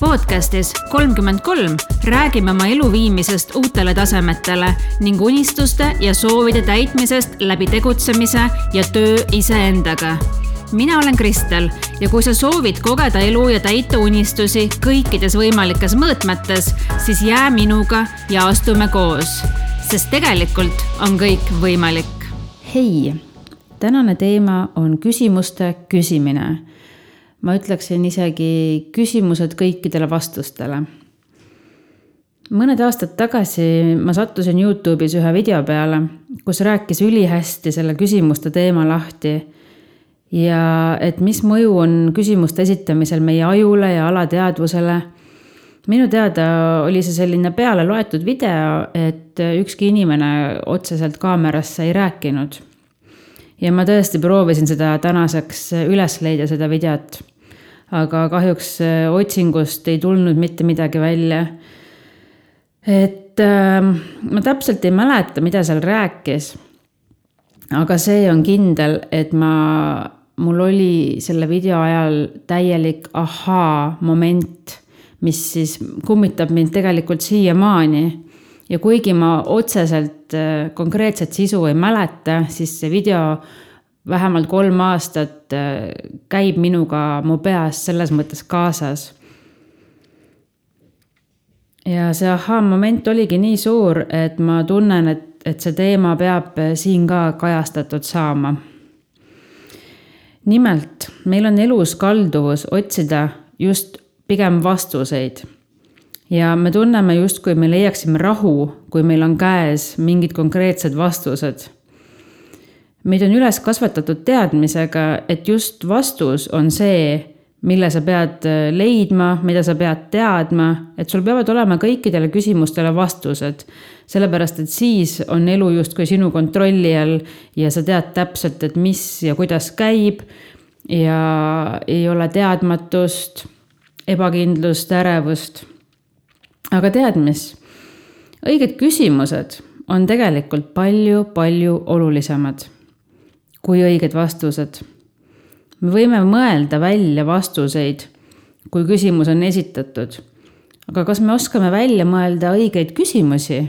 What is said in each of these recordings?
podcastis kolmkümmend kolm räägime oma elu viimisest uutele tasemetele ning unistuste ja soovide täitmisest läbi tegutsemise ja töö iseendaga. mina olen Kristel ja kui sa soovid kogeda elu ja täita unistusi kõikides võimalikes mõõtmetes, siis jää minuga ja astume koos, sest tegelikult on kõik võimalik. hei, tänane teema on küsimuste küsimine ma ütleksin isegi küsimused kõikidele vastustele. mõned aastad tagasi ma sattusin Youtube'is ühe video peale, kus rääkis ülihästi selle küsimuste teema lahti. ja et mis mõju on küsimuste esitamisel meie ajule ja alateadvusele. minu teada oli see selline peale loetud video, et ükski inimene otseselt kaamerasse ei rääkinud ja ma tõesti proovisin seda tänaseks üles leida, seda videot aga kahjuks äh, otsingust ei tulnud mitte midagi välja. et äh, ma täpselt ei mäleta, mida seal rääkis. aga see on kindel, et ma, mul oli selle video ajal täielik ahaa-moment, mis siis kummitab mind tegelikult siiamaani ja kuigi ma otseselt äh, konkreetset sisu ei mäleta, siis see video vähemalt kolm aastat äh, käib minuga mu peas selles mõttes kaasas. ja see ahhaa-moment oligi nii suur, et ma tunnen, et, et see teema peab äh, siin ka kajastatud saama. nimelt, meil on elus kalduvus otsida just pigem vastuseid ja me tunneme justkui me leiaksime rahu, kui meil on käes mingid konkreetsed vastused meid on üles kasvatatud teadmisega, et just vastus on see, mille sa pead äh, leidma, mida sa pead teadma, et sul peavad olema kõikidele küsimustele vastused. sellepärast, et siis on elu justkui sinu kontrolli all ja sa tead täpselt, et mis ja kuidas käib. ja ei ole teadmatust, ebakindlust, ärevust. Aga tead mis? õiged küsimused on tegelikult palju-palju olulisemad kui õiged vastused. me võime mõelda välja vastuseid, kui küsimus on esitatud. aga kas me oskame välja mõelda õigeid küsimusi?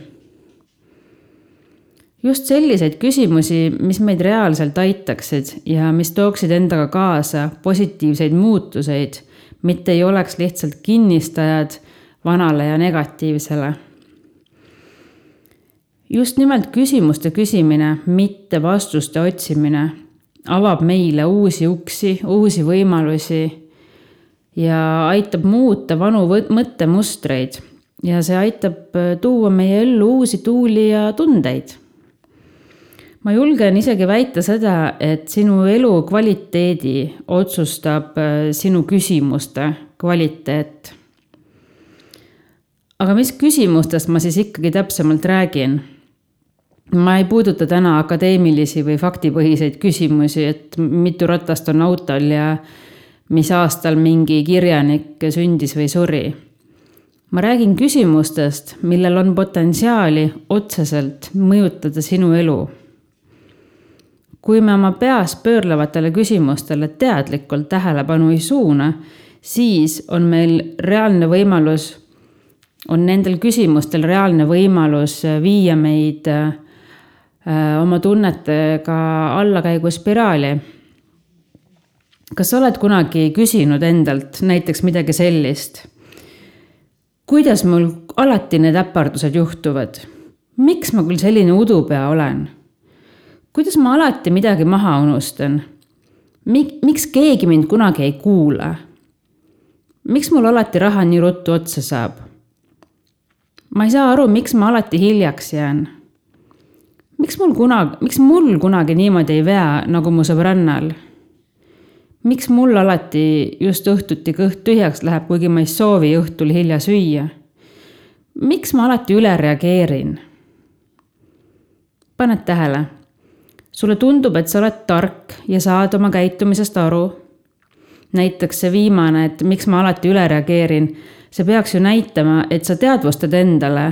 just selliseid küsimusi, mis meid reaalselt aitaksid ja mis tooksid endaga kaasa positiivseid muutuseid, mitte ei oleks lihtsalt kinnistajad vanale ja negatiivsele just nimelt küsimuste küsimine, mitte vastuste otsimine, avab meile uusi uksi, uusi võimalusi ja aitab muuta vanu mõttemustreid ja see aitab äh, tuua meie ellu uusi tuuli ja tundeid. ma julgen isegi väita seda, et sinu elu kvaliteedi otsustab äh, sinu küsimuste kvaliteet. Aga mis küsimustest ma siis ikkagi täpsemalt räägin? ma ei puuduta täna akadeemilisi või faktipõhiseid küsimusi, et mitu ratast on autol ja mis aastal mingi kirjanik sündis või suri. ma räägin küsimustest, millel on potentsiaali otseselt mõjutada sinu elu. kui me oma peas pöörlevatele küsimustele teadlikult tähelepanu ei suuna, siis on meil reaalne võimalus, on nendel küsimustel reaalne võimalus viia meid äh, oma tunnetega allakäiguspiraali. kas sa oled kunagi küsinud endalt näiteks midagi sellist? kuidas mul alati need äpardused juhtuvad? miks ma küll selline udupea olen? kuidas ma alati midagi maha unustan? Mik-, miks keegi mind kunagi ei kuula? miks mul alati raha nii ruttu otsa saab? Ma ei saa aru, miks ma alati hiljaks jään miks mul kunagi, miks mul kunagi niimoodi ei vea nagu mu sõbrannal? miks mul alati just õhtuti kõht tühjaks läheb, kuigi ma ei soovi õhtul hilja süüa? miks ma alati üle reageerin? paned tähele? sulle tundub, et sa oled tark ja saad oma käitumisest aru. näiteks see viimane, et miks ma alati üle reageerin, see peaks ju näitama, et sa teadvustad endale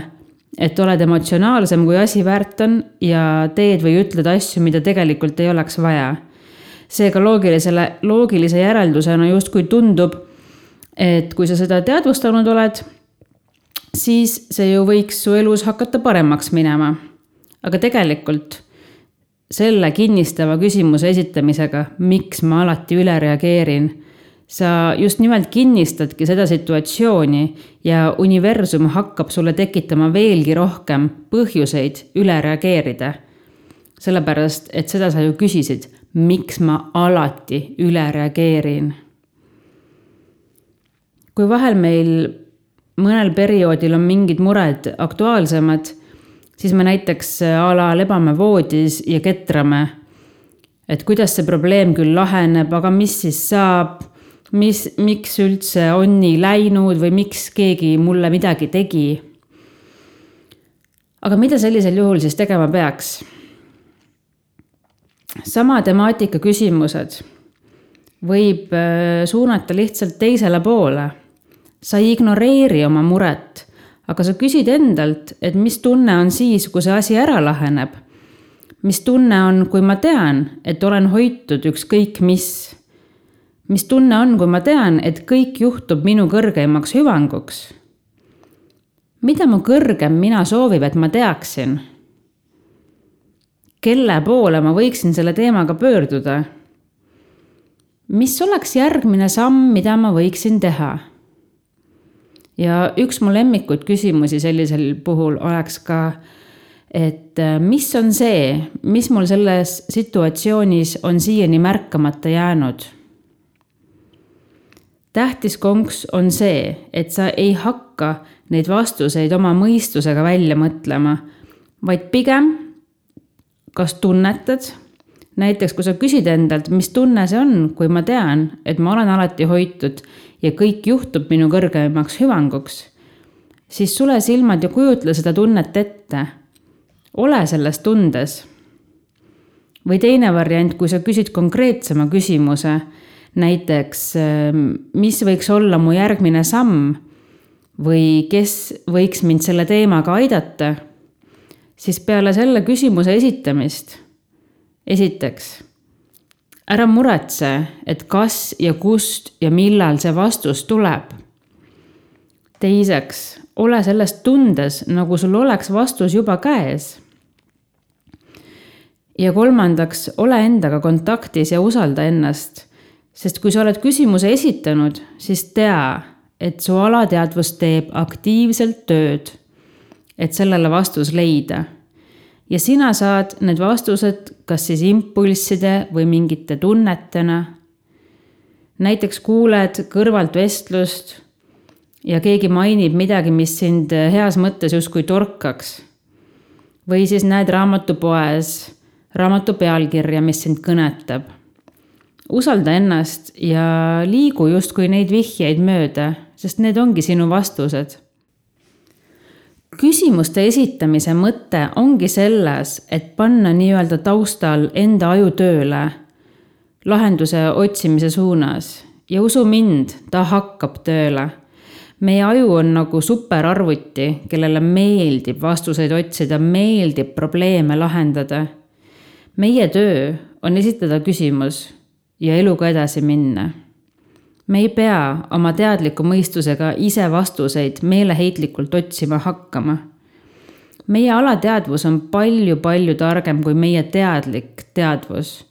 et oled emotsionaalsem, kui asi väärt on ja teed või ütled asju, mida tegelikult ei oleks vaja. seega loogilisele, loogilise järeldusena justkui tundub, et kui sa seda teadvustanud oled, siis see ju võiks su elus hakata paremaks minema. aga tegelikult selle kinnistava küsimuse esitamisega, miks ma alati üle reageerin sa just nimelt kinnistadki seda situatsiooni ja universum hakkab sulle tekitama veelgi rohkem põhjuseid üle reageerida. sellepärast, et seda sa ju küsisid, miks ma alati üle reageerin. kui vahel meil mõnel perioodil on mingid mured aktuaalsemad, siis me näiteks a la lebame voodis ja ketrame. et kuidas see probleem küll laheneb, aga mis siis saab mis, miks üldse on nii läinud või miks keegi mulle midagi tegi. aga mida sellisel juhul siis tegema peaks? sama temaatika küsimused võib äh, suunata lihtsalt teisele poole. sa ei ignoreeri oma muret, aga sa küsid endalt, et mis tunne on siis, kui see asi ära laheneb. mis tunne on, kui ma tean, et olen hoitud ükskõik mis mis tunne on, kui ma tean, et kõik juhtub minu kõrgeimaks hüvanguks? mida mu kõrgem mina soovib, et ma teaksin? kelle poole ma võiksin selle teemaga pöörduda? mis oleks järgmine samm, mida ma võiksin teha? ja üks mu lemmikuid küsimusi sellisel puhul oleks ka, et äh, mis on see, mis mul selles situatsioonis on siiani märkamata jäänud tähtis konks on see, et sa ei hakka neid vastuseid oma mõistusega välja mõtlema, vaid pigem kas tunnetad, näiteks kui sa küsid endalt, mis tunne see on, kui ma tean, et ma olen alati hoitud ja kõik juhtub minu kõrgemaks hüvanguks, siis sule silmad ja kujutle seda tunnet ette. ole selles tundes. või teine variant, kui sa küsid konkreetsema küsimuse näiteks, ähm, mis võiks olla mu järgmine samm või kes võiks mind selle teemaga aidata, siis peale selle küsimuse esitamist, esiteks, ära muretse, et kas ja kust ja millal see vastus tuleb. teiseks, ole selles tundes, nagu sul oleks vastus juba käes ja kolmandaks, ole endaga kontaktis ja usalda ennast sest kui sa oled küsimuse esitanud, siis tea, et su alateadvus teeb aktiivselt tööd, et sellele vastus leida. ja sina saad need vastused kas siis impulsside või mingite tunnetena. näiteks kuuled kõrvalt vestlust ja keegi mainib midagi, mis sind heas mõttes justkui torkaks. või siis näed raamatupoes raamatu pealkirja, mis sind kõnetab usalda ennast ja liigu justkui neid vihjeid mööda, sest need ongi sinu vastused. küsimuste esitamise mõte ongi selles, et panna nii-öelda taustal enda aju tööle lahenduse otsimise suunas ja usu mind, ta hakkab tööle. meie aju on nagu superarvuti, kellele meeldib vastuseid otsida, meeldib probleeme lahendada. meie töö on esitada küsimus ja eluga edasi minna. me ei pea oma teadliku mõistusega ise vastuseid meeleheitlikult otsima hakkama. meie alateadvus on palju-palju targem kui meie teadlik teadvus.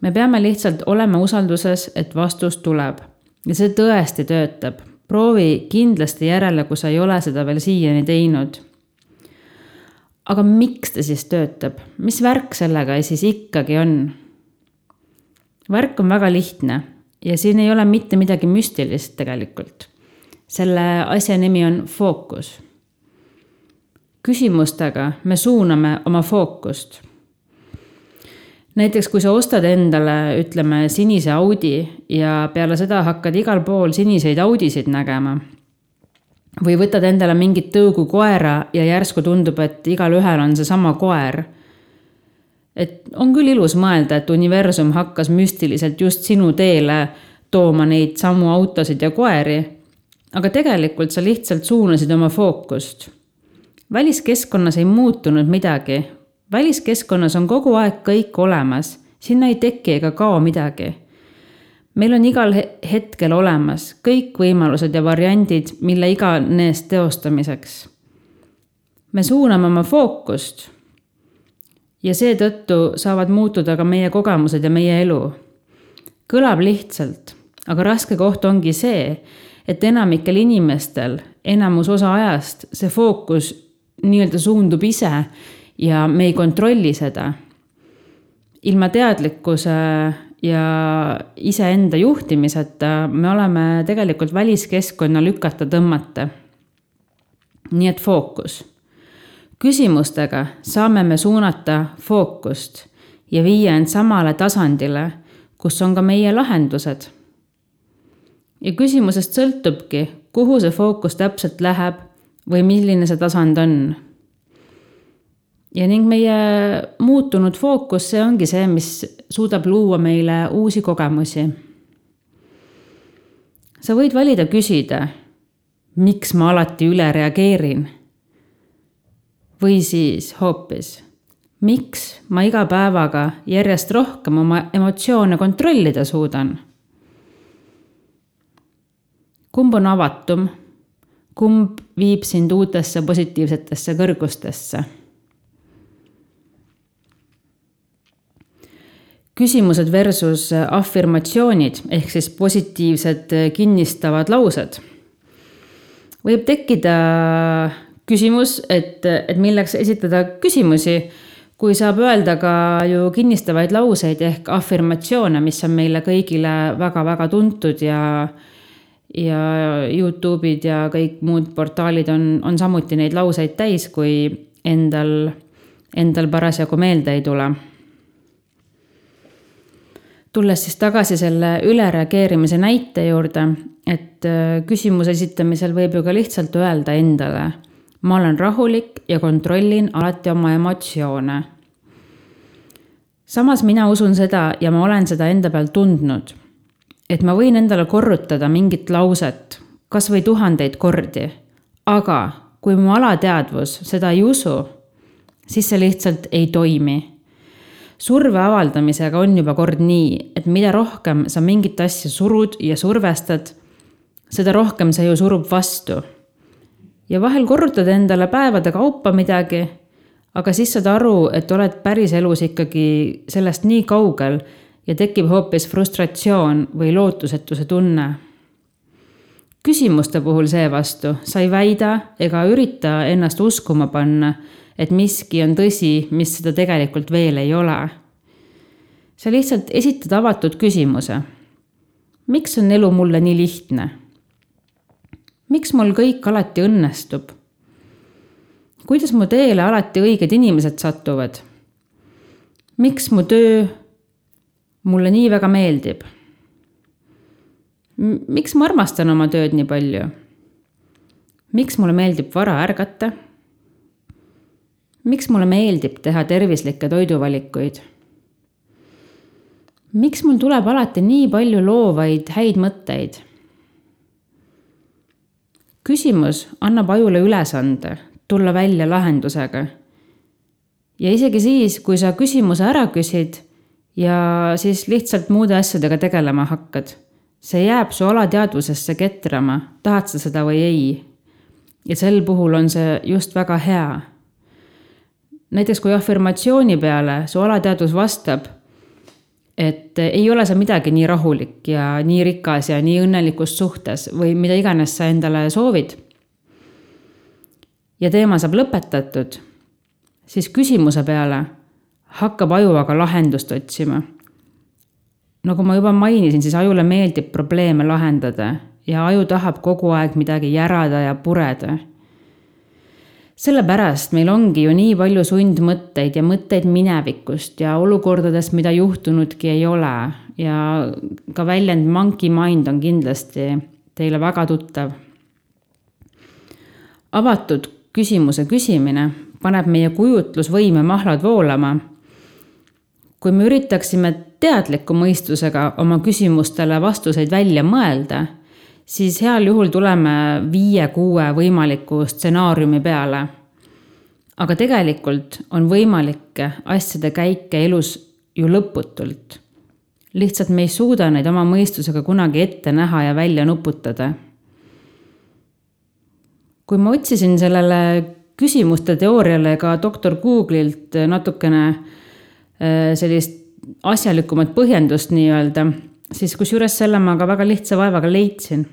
me peame lihtsalt olema usalduses, et vastus tuleb ja see tõesti töötab. proovi kindlasti järele, kui sa ei ole seda veel siiani teinud aga miks ta siis töötab, mis värk sellega siis ikkagi on? Värk on väga lihtne ja siin ei ole mitte midagi müstilist tegelikult. selle asja nimi on fookus. küsimustega me suuname oma fookust. näiteks kui sa ostad endale, ütleme, sinise Audi ja peale seda hakkad igal pool siniseid Audisid nägema või võtad endale mingit tõugu koera ja järsku tundub, et igalühel on seesama koer et on küll ilus mõelda, et universum hakkas müstiliselt just sinu teele tooma neid samu autosid ja koeri. aga tegelikult sa lihtsalt suunasid oma fookust. väliskeskkonnas ei muutunud midagi. väliskeskkonnas on kogu aeg kõik olemas, sinna ei teki ega kao midagi. meil on igal hetkel olemas kõik võimalused ja variandid, mille iganes teostamiseks. me suuname oma fookust. Ja seetõttu saavad muutuda ka meie kogemused ja meie elu. kõlab lihtsalt, aga raske koht ongi see, et enamikel inimestel enamus osa ajast see fookus nii-öelda suundub ise ja me ei kontrolli seda. ilma teadlikkuse ja iseenda juhtimiseta me oleme tegelikult väliskeskkonna lükata tõmmata. nii et fookus. Küsimustega saame me suunata fookust ja viia end samale tasandile, kus on ka meie lahendused. ja küsimusest sõltubki, kuhu see fookus täpselt läheb või milline see tasand on. ja ning meie muutunud fookus, see ongi see, mis suudab luua meile uusi kogemusi. sa võid valida küsida, miks ma alati üle reageerin. Või siis hoopis, miks ma iga päevaga järjest rohkem oma emotsioone kontrollida suudan kumb on avatum kumb viib sind uutesse positiivsetesse kõrgustesse? küsimused versus afirmatsioonid ehk siis positiivsed kinnistavad laused. võib tekkida küsimus, et, et milleks esitada küsimusi, kui saab öelda ka ju kinnistavaid lauseid ehk afirmatsioone, mis on meile kõigile väga-väga tuntud ja ja Youtube'id ja kõik muud portaalid on, on samuti neid lauseid täis, kui endal, endal parasjagu meelde ei tule. tulles siis tagasi selle ülereageerimise näite juurde, et äh, küsimuse esitamisel võib ju ka lihtsalt öelda endale, ma olen rahulik ja kontrollin alati oma emotsioone. samas mina usun seda ja ma olen seda enda peal tundnud et ma võin endale korrutada mingit lauset kas või tuhandeid kordi, aga kui mu alateadvus seda ei usu, siis see lihtsalt ei toimi. surve avaldamisega on juba kord nii, et mida rohkem sa mingit asja surud ja survestad, seda rohkem see ju surub vastu. Ja vahel korrutad endale päevade kaupa midagi, aga siis saad aru, et oled päriselus ikkagi sellest nii kaugel ja tekib hoopis frustratsioon või lootusetuse tunne. küsimuste puhul seevastu sa ei väida ega ürita ennast uskuma panna, et miski on tõsi, mis seda tegelikult veel ei ole. sa lihtsalt esitad avatud küsimuse. miks on elu mulle nii lihtne? Miks mul kõik alati õnnestub? kuidas mu teele alati õiged inimesed satuvad? miks mu töö mulle nii väga meeldib. miks ma armastan oma tööd nii palju? miks mulle meeldib vara ärgata? miks mulle meeldib teha tervislikke toiduvalikuid? miks mul tuleb alati nii palju loovaid häid mõtteid? Küsimus annab ajule ülesande tulla välja lahendusega. ja isegi siis, kui sa küsimuse ära küsid ja siis lihtsalt muude asjadega tegelema hakkad. see jääb su alateadvusesse ketrama, tahad sa seda või ei. ja sel puhul on see just väga hea. näiteks kui afirmatsiooni peale su alateadvus vastab, et ei ole sa midagi nii rahulik ja nii rikas ja nii õnnelikus suhtes või mida iganes sa endale soovid. ja teema saab lõpetatud, siis küsimuse peale hakkab aju aga lahendust otsima. nagu ma juba mainisin, siis ajule meeldib probleeme lahendada ja aju tahab kogu aeg midagi järada ja pureda. Sellepärast meil ongi ju nii palju sundmõtteid ja mõtteid minevikust ja olukordadest, mida juhtunudki ei ole ja ka väljend monkey mind on kindlasti teile väga tuttav. avatud küsimuse küsimine paneb meie kujutlusvõime mahlad voolama kui me üritaksime teadliku mõistusega oma küsimustele vastuseid välja mõelda, siis heal juhul tuleme viie-kuue võimaliku stsenaariumi peale. aga tegelikult on võimalikke asjade käike elus ju lõputult. lihtsalt me ei suuda neid oma mõistusega kunagi ette näha ja välja nuputada. kui ma otsisin sellele küsimuste teooriale ka doktor Google'ilt natukene äh, sellist asjalikumat põhjendust nii-öelda, siis kusjuures selle ma ka väga lihtsa vaevaga leidsin.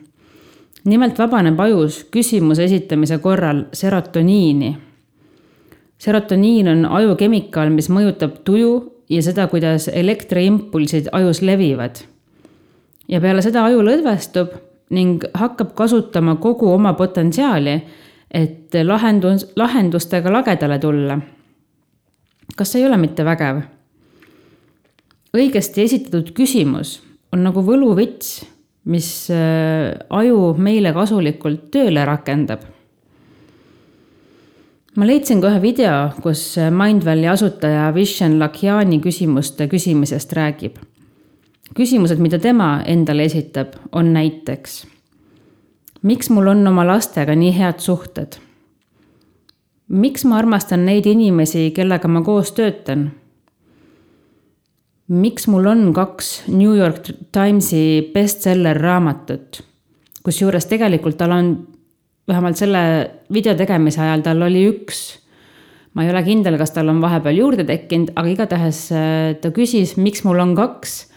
nimelt vabaneb ajus küsimuse esitamise korral serotoniini. serotoniin on ajukemikaal, mis mõjutab tuju ja seda, kuidas elektriimpulsid ajus levivad. ja peale seda aju lõdvestub ning hakkab kasutama kogu oma potentsiaali, et lahendus, lahendustega lagedale tulla. kas see ei ole mitte vägev? õigesti esitatud küsimus on nagu võluvits, mis äh, aju meile kasulikult tööle rakendab. ma leidsin ka ühe video, kus Mindvalley asutaja Vishen Lakiani küsimuste küsimisest räägib. küsimused, mida tema endale esitab, on näiteks. miks mul on oma lastega nii head suhted? miks ma armastan neid inimesi, kellega ma koos töötan miks mul on kaks New York Timesi bestseller raamatut, kusjuures tegelikult tal on, vähemalt selle video tegemise ajal tal oli üks. ma ei ole kindel, kas tal on vahepeal juurde tekkinud, aga igatahes äh, ta küsis, miks mul on kaks.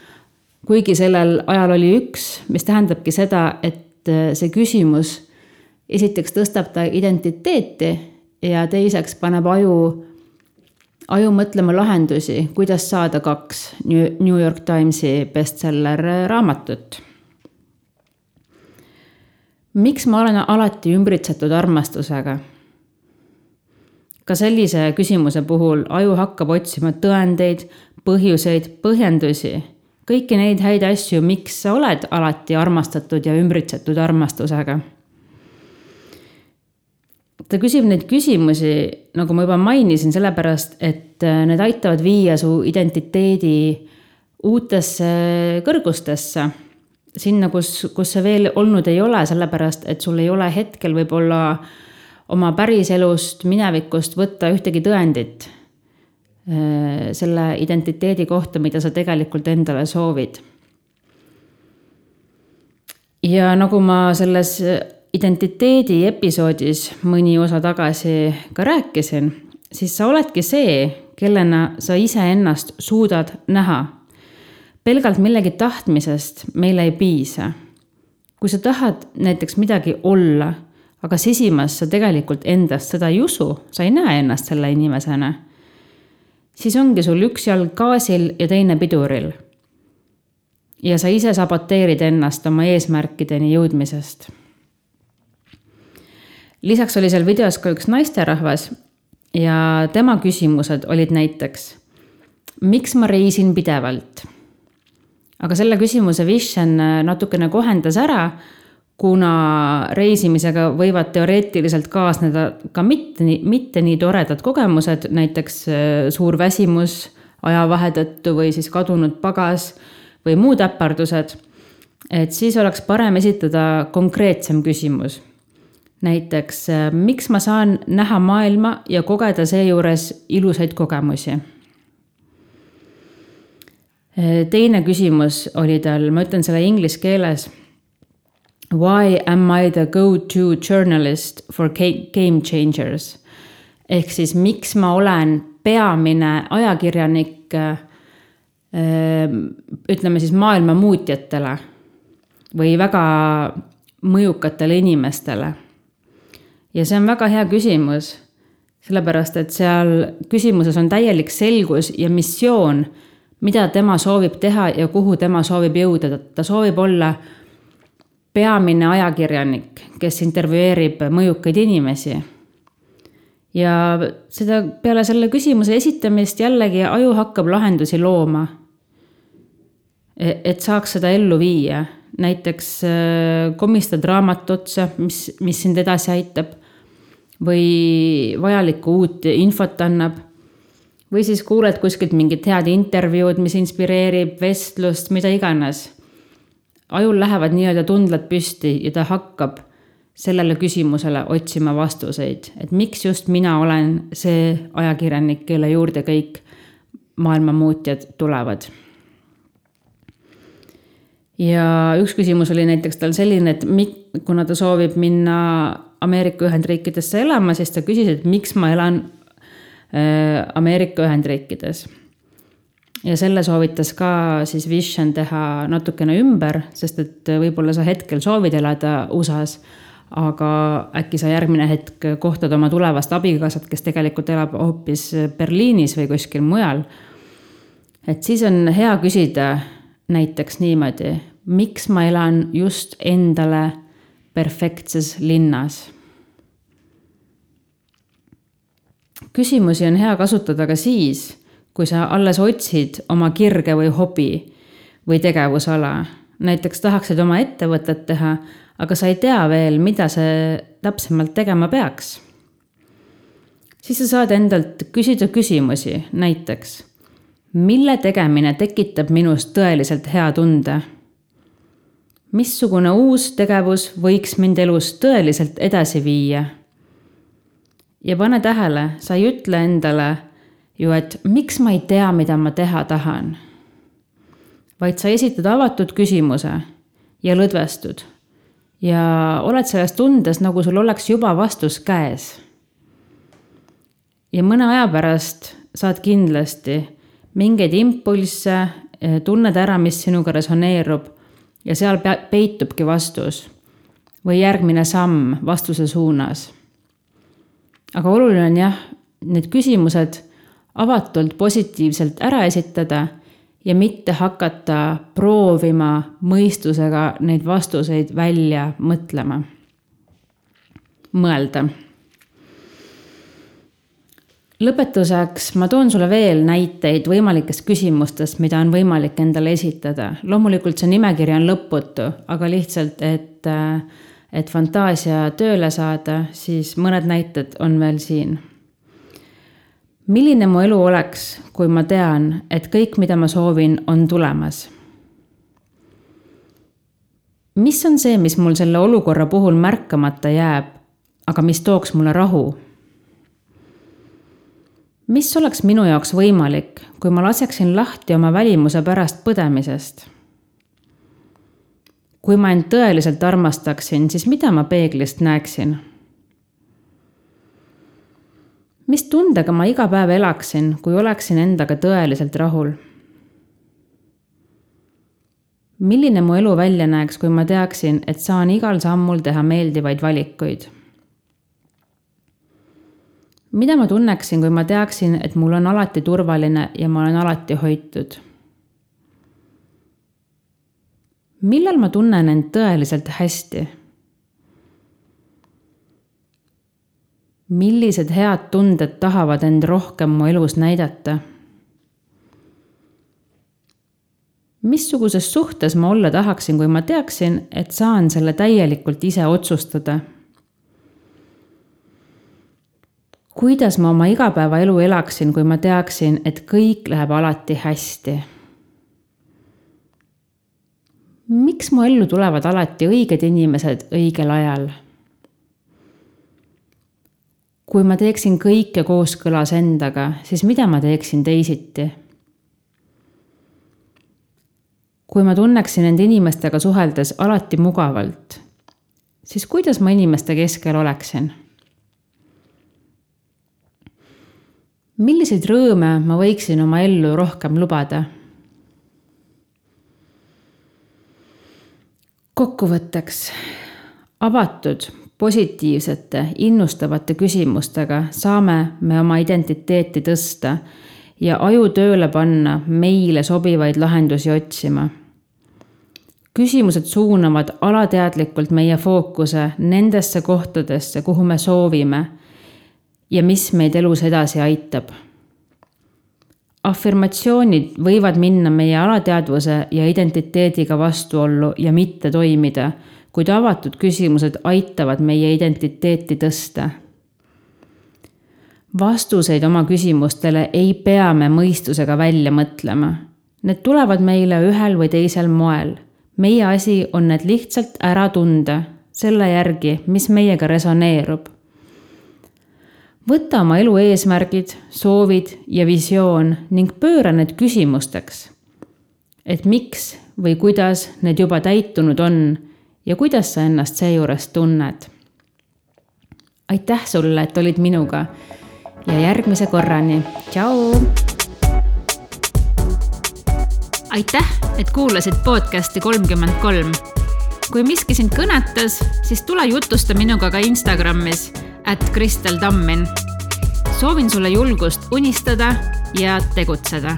kuigi sellel ajal oli üks, mis tähendabki seda, et äh, see küsimus esiteks tõstab ta identiteeti ja teiseks paneb aju aju mõtlema lahendusi, kuidas saada kaks New York Timesi bestseller raamatut. miks ma olen alati ümbritsetud armastusega? ka sellise küsimuse puhul aju hakkab otsima tõendeid, põhjuseid, põhjendusi, kõiki neid häid asju, miks sa oled alati armastatud ja ümbritsetud armastusega ta küsib neid küsimusi, nagu ma juba mainisin, sellepärast et äh, need aitavad viia su identiteedi uutesse kõrgustesse. sinna, kus, kus see veel olnud ei ole, sellepärast et sul ei ole hetkel võib-olla oma päriselust, minevikust võtta ühtegi tõendit äh, selle identiteedi kohta, mida sa tegelikult endale soovid. ja nagu ma selles identiteedi episoodis mõni osa tagasi ka rääkisin, siis sa oledki see, kellena sa iseennast suudad näha. pelgalt millegi tahtmisest meile ei piisa. kui sa tahad näiteks midagi olla, aga sisimas sa tegelikult endast seda ei usu, sa ei näe ennast selle inimesena, siis ongi sul üks jalg gaasil ja teine piduril. ja sa ise saboteerid ennast oma eesmärkideni jõudmisest lisaks oli seal videos ka üks naisterahvas ja tema küsimused olid näiteks, miks ma reisin pidevalt? aga selle küsimuse Vishen natukene kohendas ära, kuna reisimisega võivad teoreetiliselt kaasneda ka mitte nii, mitte nii toredad kogemused, näiteks äh, suur väsimus ajavahe tõttu või siis kadunud pagas või muud äpardused. et siis oleks parem esitada konkreetsem küsimus näiteks, äh, miks ma saan näha maailma ja kogeda seejuures ilusaid kogemusi? Äh, teine küsimus oli tal, ma ütlen selle inglise keeles. Why am I the go-to journalist for game changers? ehk siis miks ma olen peamine ajakirjanik äh, ütleme siis maailma muutjatele või väga mõjukatele inimestele ja see on väga hea küsimus, sellepärast et seal küsimuses on täielik selgus ja missioon, mida tema soovib teha ja kuhu tema soovib jõuda, ta soovib olla peamine ajakirjanik, kes intervjueerib mõjukaid inimesi. ja seda, peale selle küsimuse esitamist jällegi aju hakkab lahendusi looma. E-, et saaks seda ellu viia, näiteks äh, komistad raamatu otsa, mis, mis sind edasi aitab või vajalikku uut infot annab. või siis kuuled kuskilt mingit head intervjuud, mis inspireerib vestlust, mida iganes. ajul lähevad nii-öelda tundlad püsti ja ta hakkab sellele küsimusele otsima vastuseid, et miks just mina olen see ajakirjanik, kelle juurde kõik maailma muutjad tulevad. ja üks küsimus oli näiteks tal selline, et mi-, kuna ta soovib minna Ameerika Ühendriikidesse elama, siis ta küsis, et miks ma elan äh, Ameerika Ühendriikides ja selle soovitas ka siis Vision teha natukene ümber, sest et võib-olla sa hetkel soovid elada USA-s, aga äkki sa järgmine hetk kohtad oma tulevast abikaasat, kes tegelikult elab hoopis Berliinis või kuskil mujal. et siis on hea küsida näiteks niimoodi, miks ma elan just endale perfektses linnas. küsimusi on hea kasutada ka siis kui sa alles otsid oma kirge või hobi või tegevusala. näiteks tahaksid oma ettevõtet teha, aga sa ei tea veel, mida see täpsemalt tegema peaks. siis sa saad endalt küsida küsimusi, näiteks mille tegemine tekitab minus tõeliselt hea tunde? Missugune uus tegevus võiks mind elus tõeliselt edasi viia? ja pane tähele, sa ei ütle endale ju, et miks ma ei tea, mida ma teha tahan. vaid sa esitad avatud küsimuse ja lõdvestud ja oled selles tundes, nagu sul oleks juba vastus käes. ja mõne aja pärast saad kindlasti mingeid impulsse, eh, tunned ära, mis sinuga resoneerub ja seal peitubki vastus või järgmine samm vastuse suunas. aga oluline on jah, need küsimused avatult positiivselt ära esitada ja mitte hakata proovima mõistusega neid vastuseid välja mõtlema. mõelda. Lõpetuseks ma toon sulle veel näiteid võimalikest küsimustest, mida on võimalik endale esitada. loomulikult see nimekiri on lõputu, aga lihtsalt, et, et fantaasia tööle saada, siis mõned näited on veel siin milline mu elu oleks, kui ma tean, et kõik, mida ma soovin, on tulemas? mis on see, mis mul selle olukorra puhul märkamata jääb, aga mis tooks mulle rahu? Mis oleks minu jaoks võimalik, kui ma laseksin lahti oma välimuse pärast põdemisest? kui ma end tõeliselt armastaksin, siis mida ma peeglist näeksin mis tundega ma iga päev elaksin, kui oleksin endaga tõeliselt rahul? milline mu elu välja näeks, kui ma teaksin, et saan igal sammul teha meeldivaid valikuid? Mida ma tunneksin, kui ma teaksin, et mul on alati turvaline ja ma olen alati hoitud? millal ma tunnen end tõeliselt hästi millised head tunded tahavad end rohkem mu elus näidata? missuguses suhtes ma olla tahaksin, kui ma teaksin, et saan selle täielikult ise otsustada? Kuidas ma oma igapäevaelu elaksin, kui ma teaksin, et kõik läheb alati hästi? miks mu ellu tulevad alati õiged inimesed õigel ajal? kui ma teeksin kõike kooskõlas endaga, siis mida ma teeksin teisiti? kui ma tunneksin end inimestega suheldes alati mugavalt, siis kuidas ma inimeste keskel oleksin? Milliseid rõõme ma võiksin oma ellu rohkem lubada? kokkuvõtteks, avatud positiivsete, innustavate küsimustega saame me oma identiteeti tõsta ja aju tööle panna meile sobivaid lahendusi otsima. küsimused suunavad alateadlikult meie fookuse nendesse kohtadesse, kuhu me soovime ja mis meid elus edasi aitab. afirmatsioonid võivad minna meie alateadvuse ja identiteediga vastuollu ja mitte toimida kuid avatud küsimused aitavad meie identiteeti tõsta. vastuseid oma küsimustele ei pea me mõistusega välja mõtlema. Need tulevad meile ühel või teisel moel. meie asi on need lihtsalt ära tunda selle järgi, mis meiega resoneerub. Võta oma elu eesmärgid, soovid ja visioon ning pööra need küsimusteks. et miks või kuidas need juba täitunud on ja kuidas sa ennast seejuures tunned. aitäh sulle, et olid minuga ja järgmise korrani, tšau aitäh, et kuulasid podcasti kolmkümmend kolm. kui miski sind kõnetas, siis tule jutusta minuga ka Instagramis, at Kristel Tammin. soovin sulle julgust unistada ja tegutseda